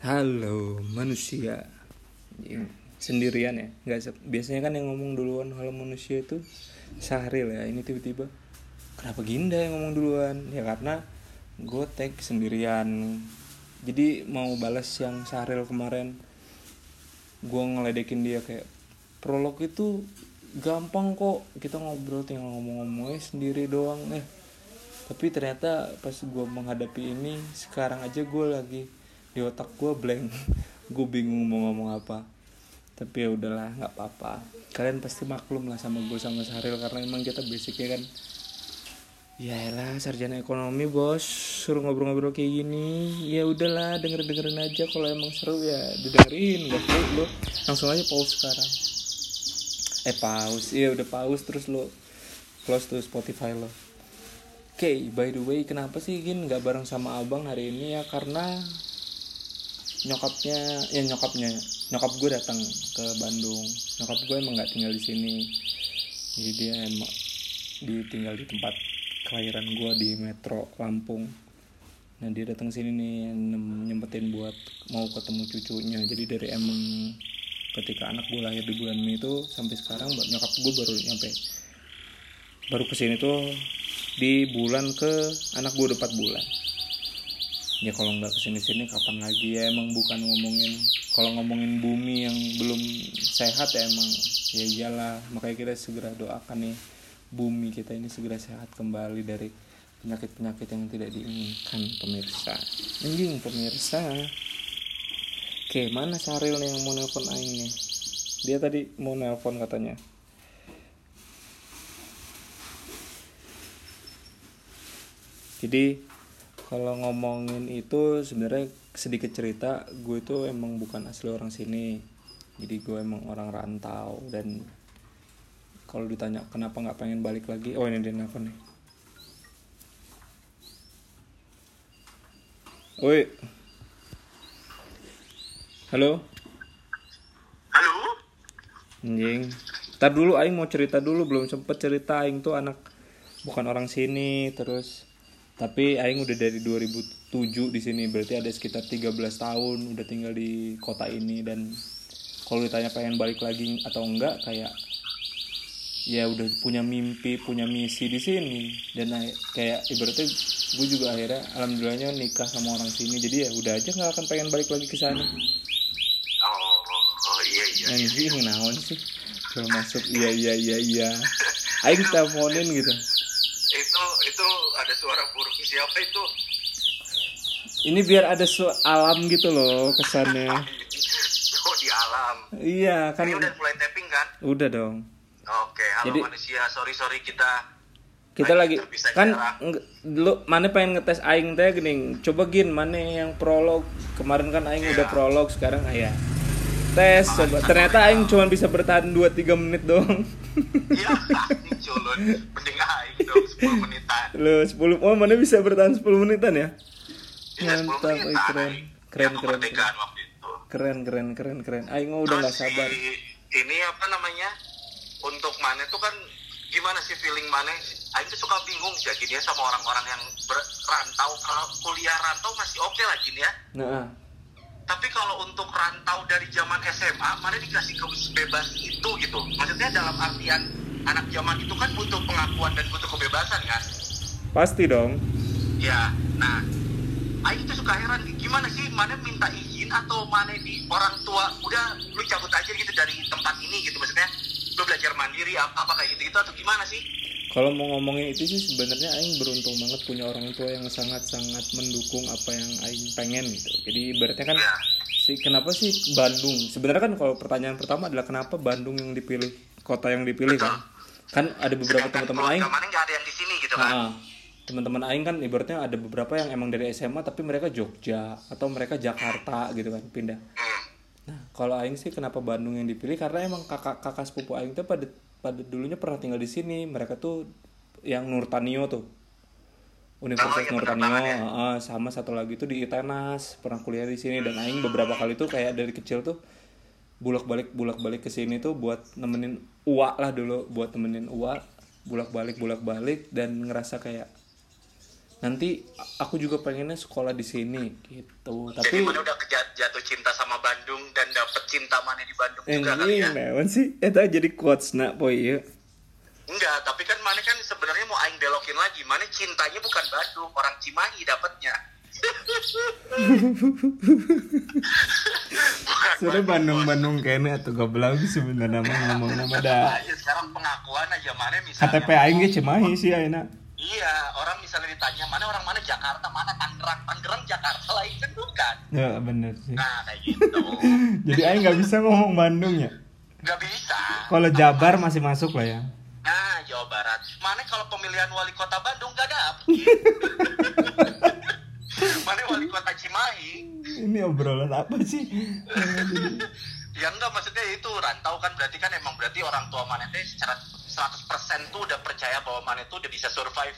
Halo manusia. Anjing, Sendirian ya. Nggak Biasanya kan yang ngomong duluan Halo manusia itu Sahril ya Ini tiba-tiba Kenapa Ginda yang ngomong duluan? Ya karena Gue tag sendirian. Jadi mau balas yang Sahril kemarin Gue ngeledekin dia kayak Prolog itu Gampang kok Kita ngobrol tinggal ngomong-ngomongnya sendiri doang. Eh tapi ternyata pas gue menghadapi ini sekarang aja gue lagi di otak gue blank. Gue bingung mau ngomong apa. Tapi ya udahlah nggak apa-apa. Kalian pasti maklum lah sama gue sama Sahril karena emang kita basicnya kan ya lah sarjana ekonomi bos. Suruh ngobrol-ngobrol kayak gini. Ya udahlah denger dengerin aja kalau emang seru ya didengerin nggak seru lo langsung aja pause sekarang. Eh pause. Iya udah pause terus lo close to Spotify lo Oke, by the way, kenapa sih Gin nggak bareng sama abang hari ini? Ya? Karena nyokapnya, ya nyokapnya, nyokap gue datang ke Bandung. Nyokap gue emang nggak tinggal di sini, jadi dia emang ditinggal di tempat kelahiran gue di Metro Lampung. Nah dia datang sini nih nyempetin buat mau ketemu cucunya. Jadi dari emang ketika anak gue lahir di bulan Mei itu sampai sekarang nyokap gue baru nyampe baru ke sini tuh di bulan ke anak gue udah 4 bulan ya kalau nggak ke sini sini kapan lagi ya? Emang bukan ngomongin kalau ngomongin bumi yang belum sehat ya emang ya iyalah. Makanya kita segera doakan nih bumi kita ini segera sehat kembali dari penyakit-penyakit yang tidak diinginkan pemirsa. Anjing pemirsa. Oke mana Saril nih yang mau nelpon Aing nih? Dia tadi mau nelpon katanya. Jadi kalau ngomongin itu sebenarnya sedikit cerita gue itu emang bukan asli orang sini. Jadi gue emang orang rantau dan kalau ditanya kenapa nggak pengen balik lagi oh ini dia nelfon nih. Woi halo? Halo? anjing. Ntar dulu Aing mau cerita dulu belum sempet cerita. Aing tuh anak bukan orang sini terus tapi Aing udah dari 2007 di sini berarti ada sekitar 13 tahun udah tinggal di kota ini. Dan kalau ditanya pengen balik lagi atau enggak kayak ya udah punya mimpi punya misi di sini. Dan ay- kayak ibaratnya gue juga akhirnya alhamdulillahnya nikah sama orang sini. Jadi ya udah aja nggak akan pengen balik lagi ke sana. Oh, oh iya iya. anjing naon sih? Belum masuk iya iya iya iya. Aing teleponin gitu. Itu itu ada suara burung siapa itu? ini biar ada su alam gitu loh kesannya Oh di alam. iya kan Ini udah mulai tapping kan? udah dong Oke, halo Jadi- manusia. Sorry sorry kita. kita lagi kan lu mana pengen ngetes aing teh gini coba gin mana yang prolog kemarin kan aing Iya. udah prolog sekarang ayah tes coba ternyata aing cuma bisa bertahan 2-3 menit doang Iya, culun. Mending aing dong 10 menitan. lu 10 oh mana bisa bertahan 10 menitan ya Iya, 10 Mantap, menitan. oi, keren. Keren, keren, itu. keren keren keren keren aing udah nggak sabar si- ini apa namanya? Untuk mana tuh kan gimana sih feeling mana? Aing tuh suka bingung ya gini ya sama orang-orang yang berantau. Kalau kuliah rantau masih oke lah gini ya. nah Tapi kalau untuk rantau dari zaman SMA, mana dikasih kebebasan itu gitu. Maksudnya dalam artian anak zaman itu kan butuh pengakuan dan butuh kebebasan kan? pasti dong Ya, nah, Aing tuh suka heran gimana sih mana minta izin atau mana di orang tua udah lu cabut aja gitu dari tempat ini gitu maksudnya lu belajar mandiri apa, apa kayak gitu gitu atau gimana sih? Kalau mau ngomongin itu sih sebenarnya Aing beruntung banget punya orang tua yang sangat-sangat mendukung apa yang Aing pengen gitu. Jadi ibaratnya kan Ya. si kenapa sih Bandung? Sebenarnya kan kalau pertanyaan pertama adalah kenapa Bandung yang dipilih kota yang dipilih kan? Kan ada beberapa teman-teman Aing. nggak ada yang di sini gitu kan? Ah, teman-teman Aing kan ibaratnya ada beberapa yang emang dari SMA tapi mereka Jogja atau mereka Jakarta gitu kan pindah. Hmm. Nah, kalau aing sih kenapa Bandung yang dipilih karena emang kakak-kakak sepupu aing tuh pada pada dulunya pernah tinggal di sini. Mereka tuh yang Nurtanio tuh. Universitas Oh, Nurtanio, ya? heeh, sama satu lagi tuh di Itenas, pernah kuliah di sini dan aing beberapa kali tuh kayak dari kecil tuh bulak-balik bulak-balik ke sini tuh buat nemenin uak lah dulu, buat nemenin uak, bulak-balik bulak-balik dan ngerasa kayak nanti aku juga pengennya sekolah di sini gitu Jadi tapi mana udah jatuh cinta sama Bandung dan dapet cinta mana di Bandung eh, juga kali ini ya. naon sih eta jadi quotes nak poy ya Enggak, tapi kan mana kan sebenarnya mau aing belokin lagi. Mana cintanya bukan Bandung, orang Cimahi dapatnya. bukan Sebenernya Bandung Bandung kayaknya atau goblok sebenarnya nama ngomong nama dah Aja sekarang pengakuan aja mana misalnya. KTP aing ge Cimahi sih ayeuna Iya, orang misalnya ditanya mana orang mana Jakarta, mana Tangerang, Tangerang Jakarta lain kan bukan. ya bener sih Nah kayak gitu. jadi aing nggak bisa ngomong Bandung ya Gak bisa. kalau Jabar masih masuk lah ya Nah Jawa Barat. Mana kalau pemilihan wali kota Bandung gak dapet. mana wali kota Cimahi. ini obrolan apa sih Ya enggak maksudnya itu rantau kan berarti kan emang berarti orang tua mana teh secara 100% tuh udah percaya bahwa mana tuh udah bisa survive.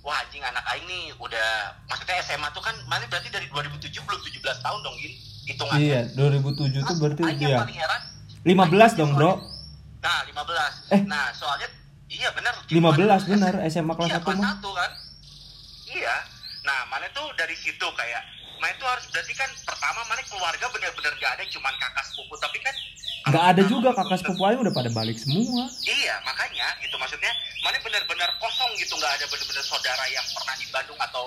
Wah anjing anak aing nih udah maksudnya SMA tuh kan mana berarti dari 2007 belum 17 tahun dong Gin. Hitungannya. iya 2007 tuh berarti Aing yang ya paling heran. 15 dong bro. Nah 15 Eh. Nah soalnya Iya bener. 15 bener. SMA kelas Iya 1 kelas mah. 1 kan. Iya. Nah mana tuh dari situ kayak Mana tuh harus berarti kan Pertama mana keluarga bener-bener gak ada Cuman kakak sepupu. Tapi kan nggak ada juga kakak sepupu aing udah pada balik semua. Iya makanya gitu. Maksudnya Mana bener-bener kosong gitu. Nggak ada bener-bener saudara yang pernah di Bandung Atau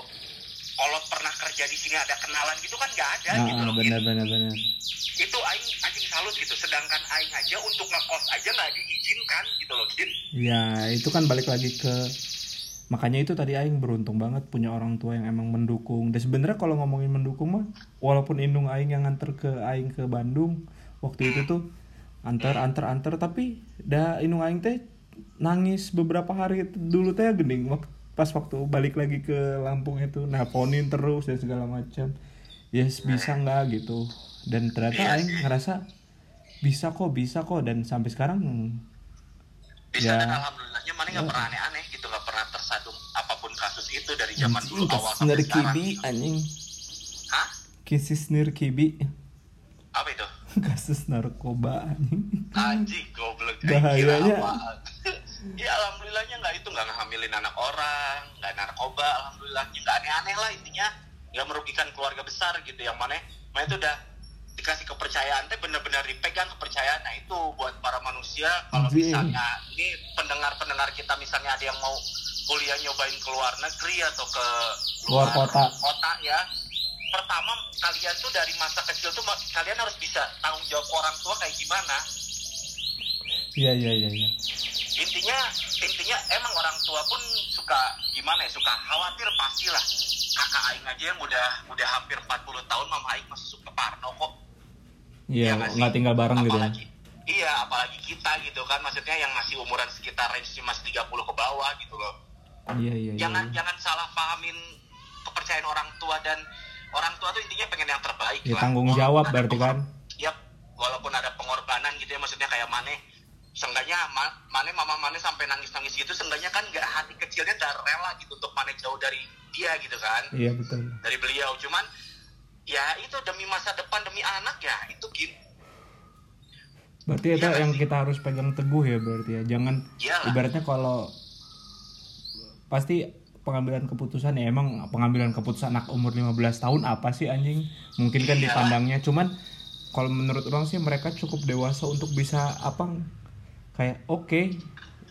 kalau pernah kerja di sini ada kenalan gitu kan nggak ada gitu nah loh bener bener bener. Itu aing anjing salut gitu. Sedangkan aing aja untuk ngekos aja nggak diizinkan gitu loh Gin ya itu kan balik lagi ke makanya itu tadi aing beruntung banget punya orang tua yang emang mendukung. Dan sebenarnya kalau ngomongin mendukung mah walaupun indung aing yang nganter ke aing ke Bandung waktu itu tuh antar antar antar tapi dah indung aing teh nangis beberapa hari. Dulu teh gening pas waktu balik lagi ke Lampung itu nelponin terus dan segala macam. Yes bisa nggak gitu. Dan ternyata aing ngerasa bisa kok bisa kok. Dan sampai sekarang bisa Ya. dan alhamdulillahnya mana nggak pernah aneh-aneh gitu nggak pernah tersadung apa pun kasus itu dari zaman dulu awal sampai sekarang. kibi anjing. Hah? Kasus nir kibi. Apa itu? Kasus narkoba anjing. Anjing goblok. Bahayanya. ya. alhamdulillahnya nggak itu nggak ngehamilin anak orang nggak narkoba alhamdulillahnya nggak aneh-aneh lah intinya. Nggak merugikan keluarga besar gitu yang mana. Mana itu udah dikasih kepercayaan teh bener-bener dipegang kepercayaan. Nah itu buat para manusia. Kalau misalnya ini pendengar-pendengar kita misalnya ada yang mau kuliah nyobain ke luar negeri atau ke Luar kota. kota ya. Pertama kalian tuh dari masa kecil tuh kalian harus bisa tanggung jawab orang tua kayak gimana? Iya iya iya iya. Intinya intinya emang orang tua pun suka gimana ya suka khawatir pastilah. Kakak aing aja yang udah udah hampir 40 tahun mama aing masih suka parno kok. Iya Iya nggak tinggal bareng gitu ya? Apalagi, iya apalagi kita gitu kan. Maksudnya yang masih umuran sekitar range masih 30 ke bawah gitu loh iya iya iya jangan iya. jangan salah pahamin kepercayaan orang tua dan orang tua tuh intinya pengen yang terbaik ya lah. tanggung Walaupun jawab ada berarti kan Yap, walaupun ada pengorbanan gitu ya maksudnya kayak Mane seenggaknya Ma- Mane mama Mane sampai nangis-nangis gitu seenggaknya kan nggak hati kecilnya udah rela gitu untuk Mane jauh dari dia gitu kan iya betul dari beliau cuman ya itu demi masa depan demi anak ya itu gitu berarti itu Iya yang sih? kita harus pegang teguh ya berarti ya jangan Iyalah. ibaratnya kalau pasti pengambilan keputusan ya. Emang pengambilan keputusan anak umur 15 tahun apa sih anjing? Mungkin kan Iya. dipandangnya. Cuman kalau menurut orang sih mereka cukup dewasa untuk bisa apa kayak oke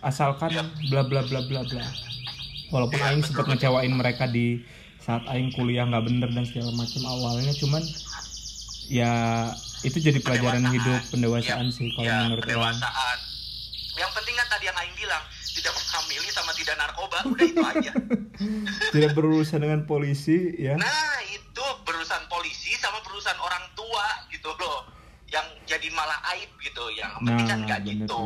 asalkan Iya. bla bla bla bla bla. Walaupun Iya, aing sempat ngecewain mereka di saat aing kuliah nggak bener dan segala macam awalnya. Cuman ya itu jadi pelajaran hidup pendewasaan sih kalau menurut orang. yang penting kan tadi yang Aing bilang tidak menghamili sama tidak narkoba udah itu aja. Tidak berurusan dengan polisi ya? Nah itu berurusan polisi sama berurusan orang tua gitu loh. Yang jadi malah aib gitu yang penting kan Nah, nggak gitu.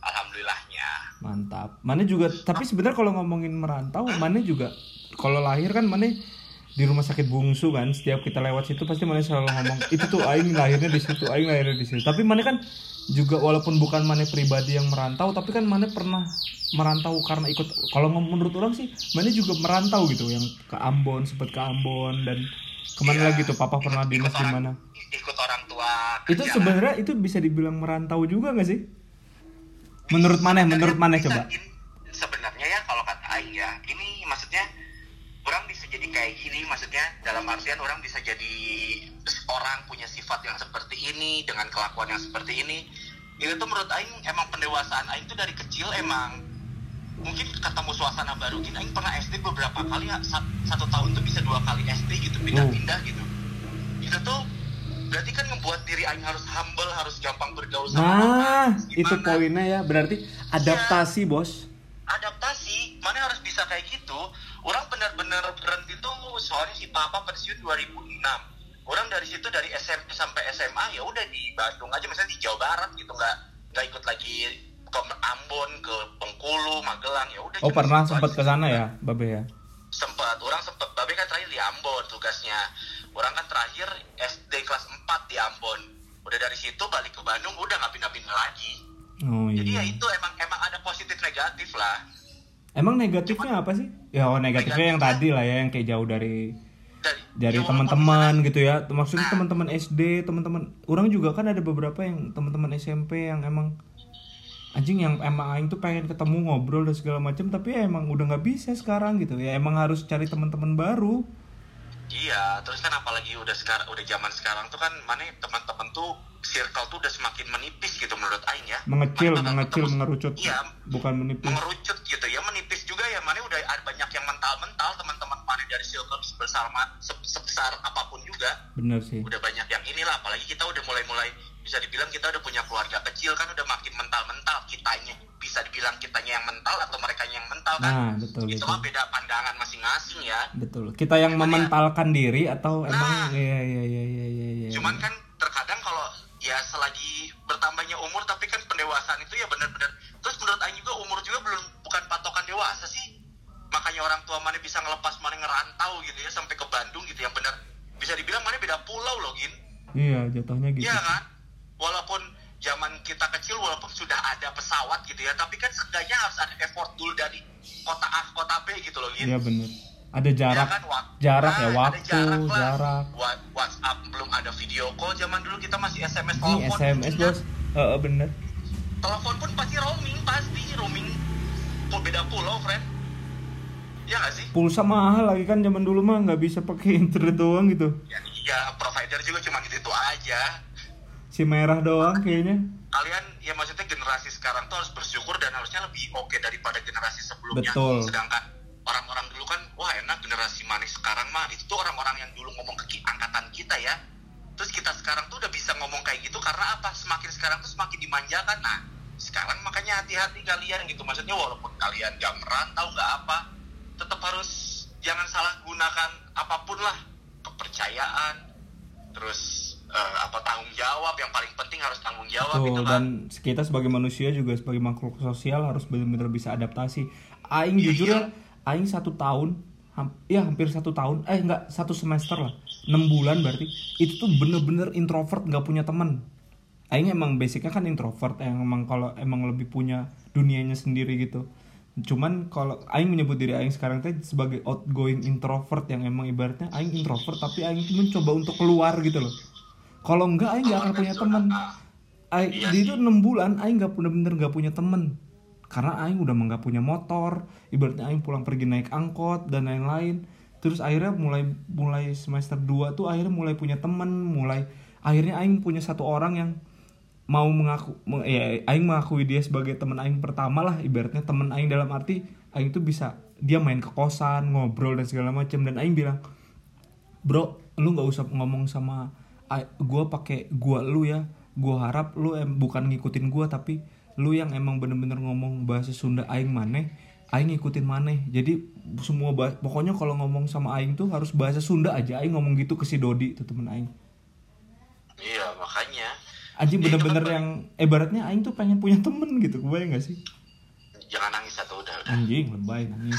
alhamdulillahnya. Mantap. Mana juga tapi sebenarnya kalau ngomongin merantau mana juga kalau lahir kan mana di rumah sakit bungsu kan setiap kita lewat situ pasti mana selalu ngomong itu tuh aing lahirnya di situ aing lahirnya di situ. Tapi mana kan juga walaupun bukan mana pribadi yang merantau tapi kan mana pernah merantau karena ikut kalau menurut orang sih mana juga merantau gitu yang ke Ambon sempat ke Ambon dan ke mana Iya, lagi tuh papa pernah ikut dinas di mana ikut orang tua itu sebenarnya itu bisa dibilang merantau juga nggak sih? Menurut mana menurut mana coba. sebenarnya ya kalau kata ya ini jadi kayak gini maksudnya dalam artian orang bisa jadi orang punya sifat yang seperti ini dengan kelakuan yang seperti ini. Itu tuh menurut Aing emang pendewasaan Aing tuh dari kecil emang mungkin ketemu suasana baru gini Aing pernah SD beberapa kali satu, satu tahun tuh bisa dua kali SD gitu pindah-pindah gitu. Itu tuh berarti kan membuat diri Aing harus humble harus gampang bergaul sama nah orang itu poinnya ya berarti adaptasi bos. Adaptasi mana harus bisa kayak gitu benar-benar berhenti tuh soalnya si papa pensiun 2006 orang dari situ dari SMP sampai SMA ya udah di Bandung aja. Misalnya di Jawa Barat gitu nggak nggak ikut lagi ke Ambon ke Bengkulu Magelang ya udah oh cuma pernah sempat ke sana ya babe ya? Sempat orang sempat babe kan terakhir di Ambon tugasnya. Orang kan terakhir SD kelas 4 di Ambon. Udah dari situ balik ke Bandung udah nggak pindah-pindah lagi. Oh jadi ya iya. itu emang emang ada positif negatif lah emang negatifnya apa sih? Ya oh negatifnya yang tadi lah ya yang kayak jauh dari dari, ya teman-teman gitu ya. Maksudnya Nah. teman-teman SD teman-teman orang juga kan ada beberapa yang teman-teman SMP yang emang anjing yang emang aing tuh pengen ketemu ngobrol dan segala macam tapi ya emang udah nggak bisa sekarang gitu ya. Emang harus cari teman-teman baru. Iya, terus kan apalagi udah sekarang udah zaman sekarang tuh kan mana teman-teman tuh circle tuh udah semakin menipis gitu menurut Aing ya. mengecil mengecil ketemu- mengerucut Iya, bukan menipis mengerucut gitu ya, menipis juga ya. Mana udah ada banyak yang mental-mental teman-teman mana dari circle bersama se- sebesar apa pun juga. bener sih Udah banyak yang inilah, apalagi kita udah mulai-mulai bisa dibilang kita udah punya keluarga kecil kan udah makin mental-mental kitanya bisa dibilang kitanya yang mental atau mereka yang mental kan. nah betul itu betul beda pandangan masing-masing ya. betul kita yang Cuman ya- mementalkan diri atau Nah. emang iya iya iya iya iya iya Cuman kan terkadang kalau ya selagi bertambahnya umur tapi kan pendewasaan itu ya benar-benar. Terus menurut Aing juga umur juga belum bukan patokan dewasa sih. Makanya orang tua mana bisa ngelepas mana ngerantau gitu ya sampai ke Bandung gitu yang benar. Bisa dibilang mana beda pulau loh gin. Iya jatuhnya gitu Iya kan? Walaupun zaman kita kecil walaupun sudah ada pesawat gitu ya tapi kan seenggaknya harus ada effort dulu dari kota A ke kota B gitu loh gin. Iya bener ada jarak. Ya kan, wak- jarak Nah, ya ada waktu jarak lah. jarak. Belum ada video call zaman dulu kita masih SMS ini telepon SMS Ingat, bos. Heeh, bener. Telepon pun pasti roaming pasti roaming. Beda pulau friend? Ya nggak sih? Pulsa mahal lagi kan zaman dulu mah nggak bisa pakai internet doang gitu. Ya, iya provider juga cuma gitu itu aja. Si merah doang kayaknya. Kalian ya maksudnya generasi sekarang tuh harus bersyukur dan harusnya lebih oke daripada generasi sebelumnya. Betul. sedangkan orang-orang dulu kan wah enak generasi manis sekarang mah. Itu tuh orang-orang yang dulu ngomong ke angkatan kita ya terus kita sekarang tuh udah bisa ngomong kayak gitu karena apa? Semakin sekarang tuh semakin dimanjakan. Nah sekarang makanya hati-hati kalian gitu. Maksudnya walaupun kalian gak merantau gak apa tetap harus jangan salah gunakan apa pun lah. Kepercayaan terus eh, apa tanggung jawab. Yang paling penting harus tanggung jawab Tuh, itu kan. dan kita sebagai manusia juga sebagai makhluk sosial harus benar-benar bisa adaptasi. Aing Iya, jujur iya. ya aing satu tahun ham- ya hampir satu tahun eh enggak satu semester lah enam bulan berarti. Itu tuh bener-bener introvert nggak punya teman. Aing emang basicnya kan introvert yang emang kalau emang lebih punya dunianya sendiri gitu. Cuman kalau aing menyebut diri aing sekarang teh sebagai outgoing introvert yang emang ibaratnya aing introvert tapi aing mencoba untuk keluar gitu loh. Kalau enggak aing nggak akan punya teman. Aing, Iya. di itu enam bulan Aing nggak bener-bener nggak punya temen karena Aing udah nggak punya motor ibaratnya Aing pulang pergi naik angkot dan lain-lain terus akhirnya mulai mulai semester 2 tuh akhirnya mulai punya temen mulai akhirnya Aing punya satu orang yang mau mengaku meng- ya Aing mengakui dia sebagai teman Aing pertama lah ibaratnya teman Aing dalam arti Aing tuh bisa dia main ke kosan ngobrol dan segala macam dan Aing bilang bro lu nggak usah ngomong sama gua pakai gua lu ya. Gua harap lu em bukan ngikutin gua tapi lu yang emang bener-bener ngomong bahasa Sunda aing maneh aing ngikutin maneh. Jadi semua bah- pokoknya kalau ngomong sama aing tuh harus bahasa Sunda aja. Aing ngomong gitu ke si Dodi tuh temen aing. Iya makanya. Anjing Ya, itu bener-bener kan- yang ibaratnya aing tuh pengen punya temen gitu. Kebayang gak sih? Jangan nangis atau udah udah. Anjing lebay nangis.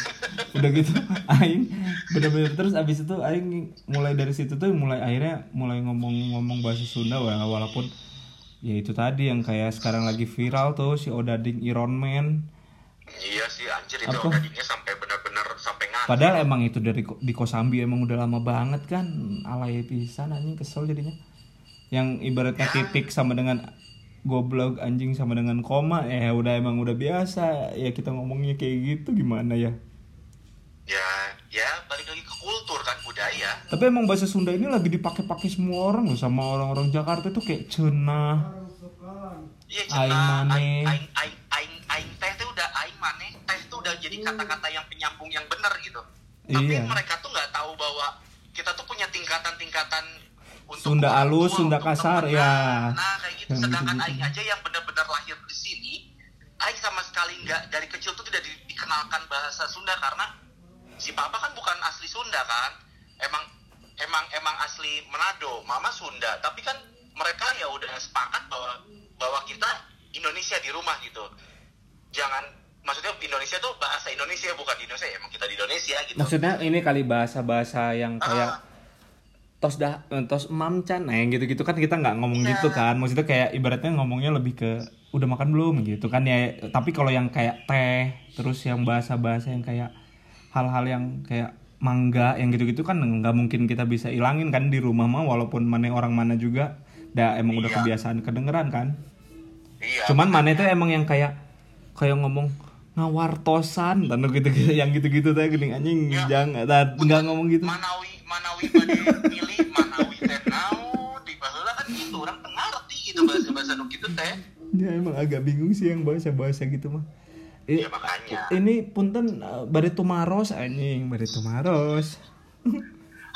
Udah gitu aing bener-bener terus abis itu aing mulai dari situ tuh mulai akhirnya mulai ngomong-ngomong bahasa Sunda wala- walaupun ya itu tadi yang kayak sekarang lagi viral tuh si Odading Iron Man iya sih anjir itu Apa? sampai benar-benar sampai ngantuk. Padahal emang itu dari di Kosambi emang udah lama banget kan alay pisan anjing kesel jadinya. Yang ibaratnya titik sama dengan goblok anjing sama dengan koma eh udah emang udah biasa. Ya kita ngomongnya kayak gitu gimana ya? Ya ya balik lagi ke kultur budaya. Tapi emang bahasa Sunda ini lagi dipakai-pakai semua orang loh sama orang-orang Jakarta tuh kayak cenah. iya aing aing aing aing jadi kata-kata yang penyambung yang benar gitu tapi Iya. mereka tuh nggak tahu bahwa kita tuh punya tingkatan-tingkatan untuk Sunda tua, Sunda kasar, temen. ya. nah kayak gitu Yang sedangkan gitu-gitu. aing aja yang benar-benar lahir di sini aing sama sekali nggak dari kecil tuh tidak di- dikenalkan bahasa Sunda karena si papa kan bukan asli Sunda kan emang emang emang asli Manado mama Sunda tapi kan mereka ya udah sepakat bahwa bahwa kita Indonesia di rumah gitu jangan maksudnya Indonesia tuh bahasa Indonesia bukan di Indonesia emang kita di Indonesia gitu. Maksudnya ini kali bahasa-bahasa yang kayak Ah. tos dah eh, tos mamcan nah yang gitu-gitu kan kita nggak ngomong Iya. gitu kan. Maksudnya kayak ibaratnya ngomongnya lebih ke udah makan belum? gitu kan ya. Tapi kalau yang kayak teh terus yang bahasa-bahasa yang kayak hal-hal yang kayak mangga yang gitu-gitu kan nggak mungkin kita bisa ilangin kan di rumah mah walaupun mana orang mana juga. Dah emang udah Iya. kebiasaan kedengeran kan. Iya cuman mana itu emang yang kayak kayak ngomong ngawartosan. Dan gitu-gitu yang gitu-gitu teh gini anjing Ya. jangan nggak ngomong gitu. Manawi Manawi bade pilih Manawi teh nau di baheula kan gitu orang tengah ngerti gitu bahasa bahasa nu gitu teh. Ya emang agak bingung sih yang bahasa-bahasa gitu mah. I- ya makanya. ini punten uh, bari tumaros anjing bari tumaros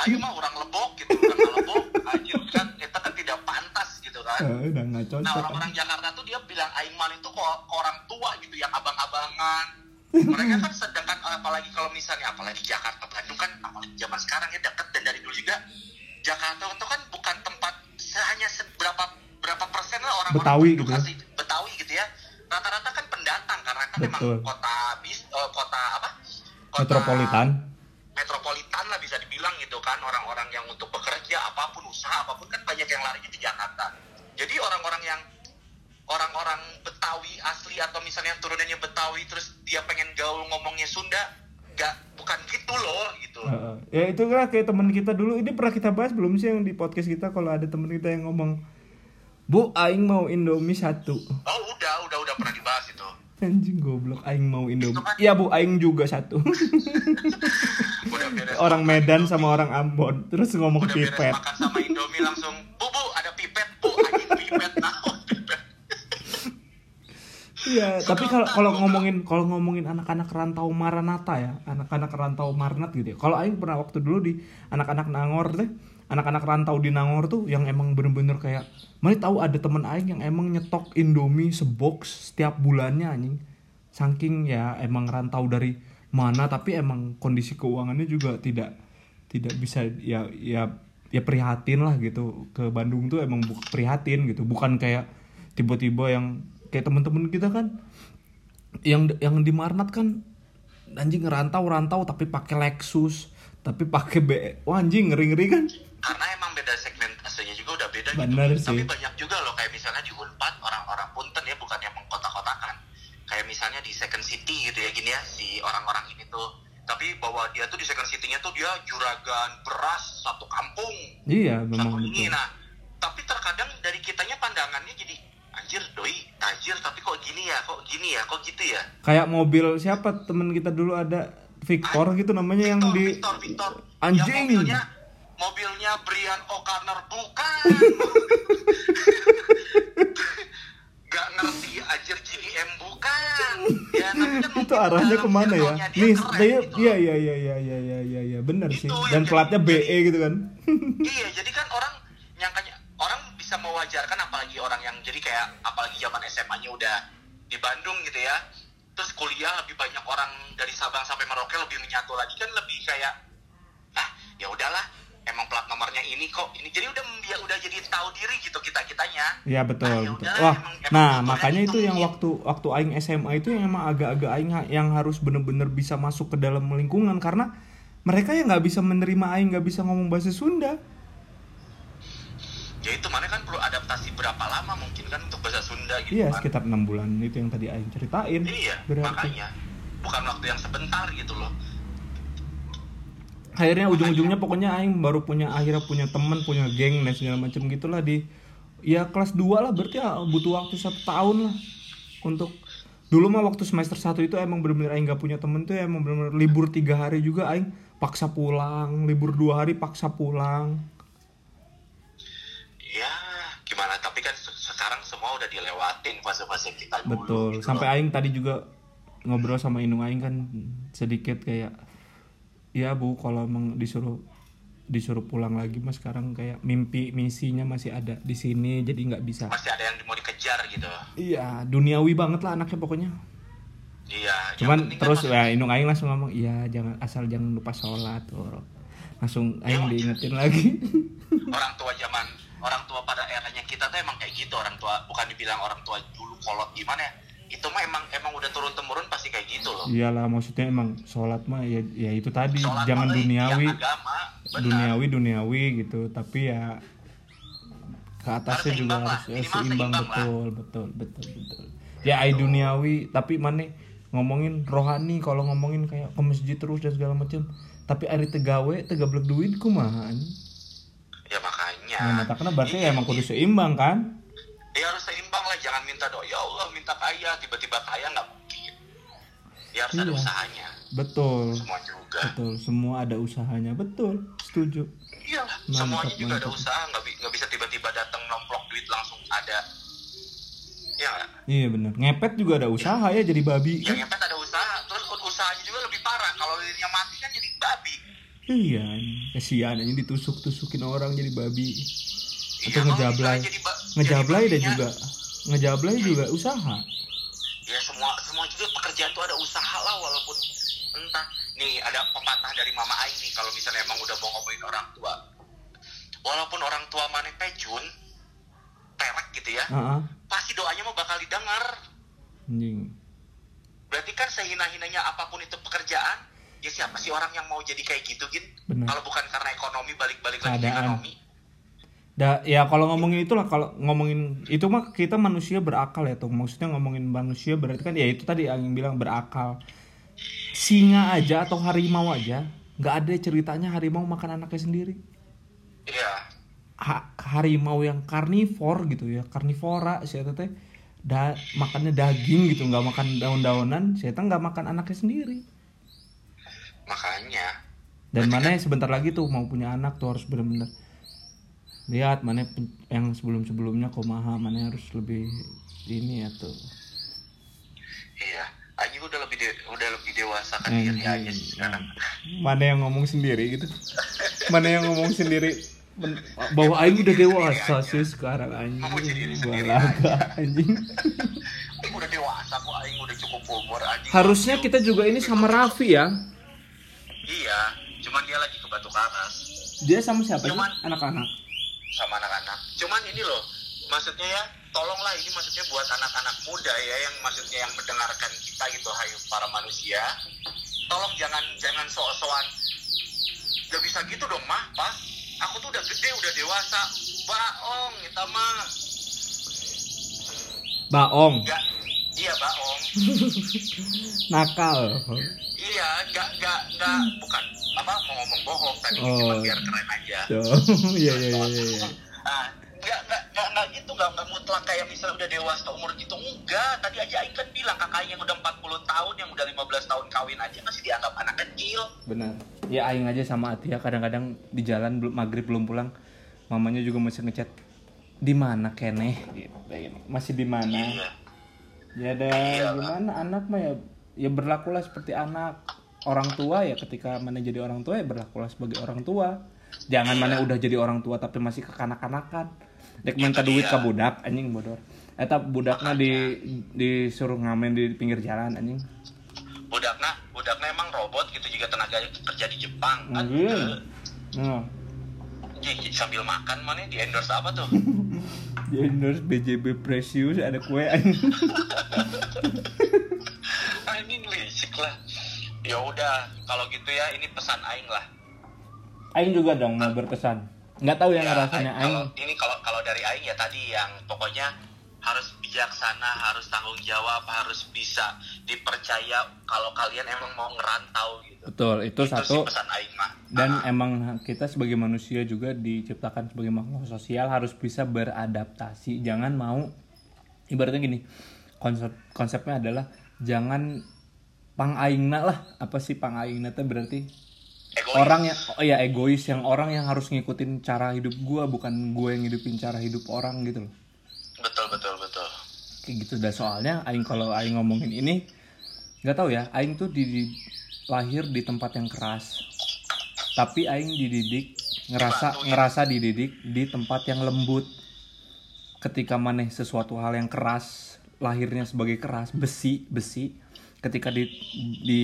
ayo mah orang lebok gitu orang lebok anjir kan kita kan tidak kan Eh, udah nggak Nah orang-orang Jakarta tuh dia bilang Aing Man itu kok orang tua gitu yang abang-abangan. Mereka kan sedangkan apalagi kalau misalnya apalagi Jakarta Bandung kan apalagi zaman sekarang ya dekat dan dari dulu juga Jakarta itu kan bukan tempat hanya seberapa berapa persen lah orang-orang Betawi gitu ya. Betawi gitu ya. Rata-rata kan pendatang karena kan memang Betul. kota bis eh, kota apa? Kota metropolitan yang turunannya Betawi terus dia pengen gaul ngomongnya Sunda nggak bukan gitu loh gitu. Heeh. ya itu kan kayak teman kita dulu. Ini pernah kita bahas belum sih yang di podcast kita kalau ada teman kita yang ngomong bu aing mau indomie satu. Oh udah udah udah pernah dibahas itu. Anjing goblok. Aing mau indomie. Kan- iya bu aing juga satu. Udah orang Medan sama orang Ambon terus ngomong udah pipet. makan sama Indomie langsung bu bu ada pipet bu anjing pipet naon pipet Iya, tapi kalau kalau ngomongin kalau ngomongin anak-anak rantau Maranata ya, anak-anak rantau Marnat gitu ya. Kalau aing pernah waktu dulu di anak-anak Nangor teh, anak-anak rantau di Nangor tuh yang emang bener-bener kayak, mana tahu ada temen aing yang emang nyetok Indomie sebox setiap bulannya anjing. Saking ya emang rantau dari mana tapi emang kondisi keuangannya juga tidak tidak bisa ya ya ya prihatin lah gitu ke Bandung tuh emang prihatin gitu bukan kayak tiba-tiba yang kayak temen-temen kita kan yang yang di Marnat kan anjing ngerantau-rantau tapi pakai Lexus tapi pakai B wah anjing ngeri-ngeri kan karena emang beda segmentasenya juga udah beda Bener gitu. sih. Tapi banyak juga loh kayak misalnya di Unpad orang-orang Punten ya bukan yang mengkotak-kotakan. Kayak misalnya di Second City gitu ya gini ya si orang-orang ini tuh. Tapi bahwa dia tuh di Second City-nya tuh dia juragan beras satu kampung. iya Satu memang ini gitu nah. Tapi terkadang dari kitanya pandangannya jadi anjir doi tajir tapi kok gini ya kok gini ya kok gitu ya kayak mobil siapa temen kita dulu ada Victor gitu namanya yang Victor, di Victor, Victor. Anjing. Yang mobilnya mobilnya Brian O'Connor bukan. Gak ngerti ajar GM bukan. Ya, kan itu arahnya ke mana ya? Nih, dia, gitu iya iya iya iya iya iya iya iya benar sih. yang Dan jadi- platnya jadi- BE gitu kan. Iya, jadi kan orang nyangkanya orang bisa mewajarkan apalagi orang yang jadi kayak apalagi zaman SMA-nya udah di Bandung gitu ya. Terus kuliah lebih banyak orang dari Sabang sampai Merauke lebih menyatu lagi kan lebih kayak ah ya udahlah emang plat nomornya ini kok ini jadi udah dia udah jadi tahu diri gitu kita kitanya Iya betul, Ah, ya betul. udahlah, Wah, emang- emang nah makanya gitu itu yang mungkin. waktu waktu aing SMA itu yang emang agak-agak aing yang harus bener-bener bisa masuk ke dalam lingkungan karena mereka yang nggak bisa menerima aing nggak bisa ngomong bahasa Sunda. ya itu mana kan perlu adaptasi berapa lama mungkin kan Sunda gitu Iya kan sekitar enam bulan itu yang tadi aing ceritain. iya Berarti. makanya bukan waktu yang sebentar gitu loh Akhirnya ujung-ujungnya pokoknya aing baru punya akhirnya punya teman, punya geng dan segala macam gitulah di ya kelas 2 lah berarti ya butuh waktu satu tahun lah untuk dulu mah waktu semester 1 itu emang bener-bener aing gak punya temen tuh emang bener-bener libur tiga hari juga aing paksa pulang libur dua hari paksa pulang udah dilewatin fase-fase kita dulu betul. gitu. Sampai loh. aing tadi juga ngobrol sama Inung aing kan sedikit kayak ya bu kalau emang disuruh disuruh pulang lagi mas sekarang kayak mimpi misinya masih ada di sini jadi nggak bisa. Masih ada yang mau dikejar gitu. Iya duniawi banget lah anaknya pokoknya. Iya cuman kan terus ya Inung aing langsung ngomong iya jangan asal jangan lupa sholat tuh langsung aing Iya. diingetin lagi. Orang tua zaman orang tua pada eranya kita tuh emang kayak gitu orang tua bukan dibilang orang tua dulu kolot gimana ya. Itu mah emang emang udah turun temurun pasti kayak gitu loh. Iyalah maksudnya emang sholat mah ya ya itu tadi Sholat jangan duniawi. agama benar. Duniawi duniawi gitu tapi ya ke atasnya Harus juga harus ya, seimbang betul betul betul betul. Ya ai duniawi tapi mana ngomongin rohani kalau ngomongin kayak ke masjid terus dan segala macam tapi ari tegawe tegablek duit kumaha anjing? Ya nah karena berarti Iya, ya emang kudu seimbang kan? Ya harus seimbang lah jangan minta doa. Ya Allah minta kaya tiba-tiba kaya nggak mungkin. Ya harus ada Iya. usahanya. Betul. Semua juga. Betul semua ada usahanya. Betul setuju. Iya Mantap, semuanya juga ada mantap. usaha. Nggak bi- nggak bisa tiba-tiba datang nomplok duit langsung ada. Ya nggak? iya bener. Ngepet juga ada usaha ya jadi babi yang ngepet ada usaha terus usahanya juga lebih parah kalau yang mati kan jadi babi Iya, anjing. kesian aja ditusuk-tusukin orang jadi babi. Iya, Atau kalau ngejablay. Ngejablay deh babinya, juga. Ngejablay juga usaha. ya semua semua juga pekerjaan tuh ada usaha lah walaupun entah nih ada pepatah dari mama Aing nih kalau misalnya emang udah mau ngomongin orang tua walaupun orang tua mana pecun perek gitu ya Heeh. pasti doanya mau bakal didengar Anjing. berarti kan sehina-hinanya apa pun itu pekerjaan ya siapa sih orang yang mau jadi kayak gitu gin kalau bukan karena ekonomi balik-balik lagi ke ekonomi Da, ya kalau ngomongin itulah kalau ngomongin itu mah kita manusia berakal ya tuh. Maksudnya ngomongin manusia berarti kan ya itu tadi yang bilang berakal. Singa aja atau harimau aja nggak ada ceritanya harimau makan anaknya sendiri. iya Ha- harimau yang karnivor gitu ya karnivora saya teh da makannya daging gitu nggak makan daun-daunan saya nggak makan anaknya sendiri makanya. Dan mana sebentar lagi tuh mau punya anak tuh harus bener-bener lihat mana yang sebelum-sebelumnya komaha mana harus lebih ini ya tuh. Iya Aing udah lebih de- udah lebih dewasa kan diri aja sih. sekarang mana yang ngomong sendiri gitu. Mana yang ngomong sendiri. Ben- bahwa Aing udah dewasa sih sekarang anjing. Balaga anjing. Aing udah dewasa kok Aing udah cukup umur anjing. Harusnya kita juga ini sama Raffi ya iya cuman dia lagi ke Batu Karas. Dia sama siapa sih? Cuman- anak-anak? Sama anak-anak. Cuman ini loh maksudnya ya tolonglah ini maksudnya buat anak-anak muda ya yang maksudnya yang mendengarkan kita gitu hai para manusia. Tolong jangan jangan sok-sokan. Gak bisa gitu dong mah. Pak aku tuh udah gede udah dewasa. Baong kita mah. Baong? Gak iya baong. Nakal iya gak gak gak bukan. Apa mau ngomong bohong tadi Oh. cuma biar keren aja. Tuh iya iya iya iya Ah, nggak nggak nggak nggak gitu nggak nggak mutlak kayak misalnya udah dewasa umur gitu enggak tadi aja Aing kan bilang kakaknya yang udah 40 tahun yang udah 15 tahun kawin aja masih dianggap anak kecil. Benar. Ya aing aja sama Atia kadang-kadang di jalan belum maghrib belum pulang mamanya juga masih ngechat di mana keneh? Gitu masih di mana? Iya. Ya ada Iya, gimana anak mah ya ya berlakulah seperti anak orang tua ya. Ketika mana jadi orang tua ya berlakulah sebagai orang tua. Jangan mana udah jadi orang tua tapi masih kekanak-kanakan. Dek minta duit dia. ke budak anjing bodor. Eta budaknya di disuruh ngamen di pinggir jalan anjing. Budakna budakna emang robot gitu juga tenaga kerja di Jepang kan? Nah Ih, sambil makan mana di endorse apa tuh? Di endorse BJB Precious ada kue anjing lah. Ya udah kalau gitu ya ini pesan Aing lah. Aing juga dong mau berpesan. Nggak tahu yang Ya, rasanya Aing- kalau ini kalau kalau dari Aing ya tadi yang pokoknya harus bijaksana, harus tanggung jawab, harus bisa dipercaya kalau kalian emang mau ngerantau gitu. betul itu Itu satu. sih pesan Aing mah. dan Ah, emang kita sebagai manusia juga diciptakan sebagai makhluk sosial harus bisa beradaptasi. Jangan mau ibaratnya gini konsep konsepnya adalah jangan pangaingna lah. Apa sih pangaingna itu berarti? Egois. orang yang oh ya egois yang orang yang harus ngikutin cara hidup gue bukan gue yang ngidupin cara hidup orang gitu loh. Betul betul betul. Kayak gitu dah. Soalnya aing kalau aing ngomongin ini nggak tahu ya aing tuh di, di- lahir di tempat yang keras. Tapi aing dididik ngerasa Dibantuin. ngerasa dididik di tempat yang lembut. Ketika maneh sesuatu hal yang keras lahirnya sebagai keras besi besi ketika di di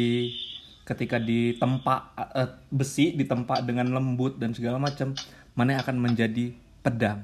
ketika ditempa eh, besi ditempa dengan lembut dan segala macam maneh akan menjadi pedang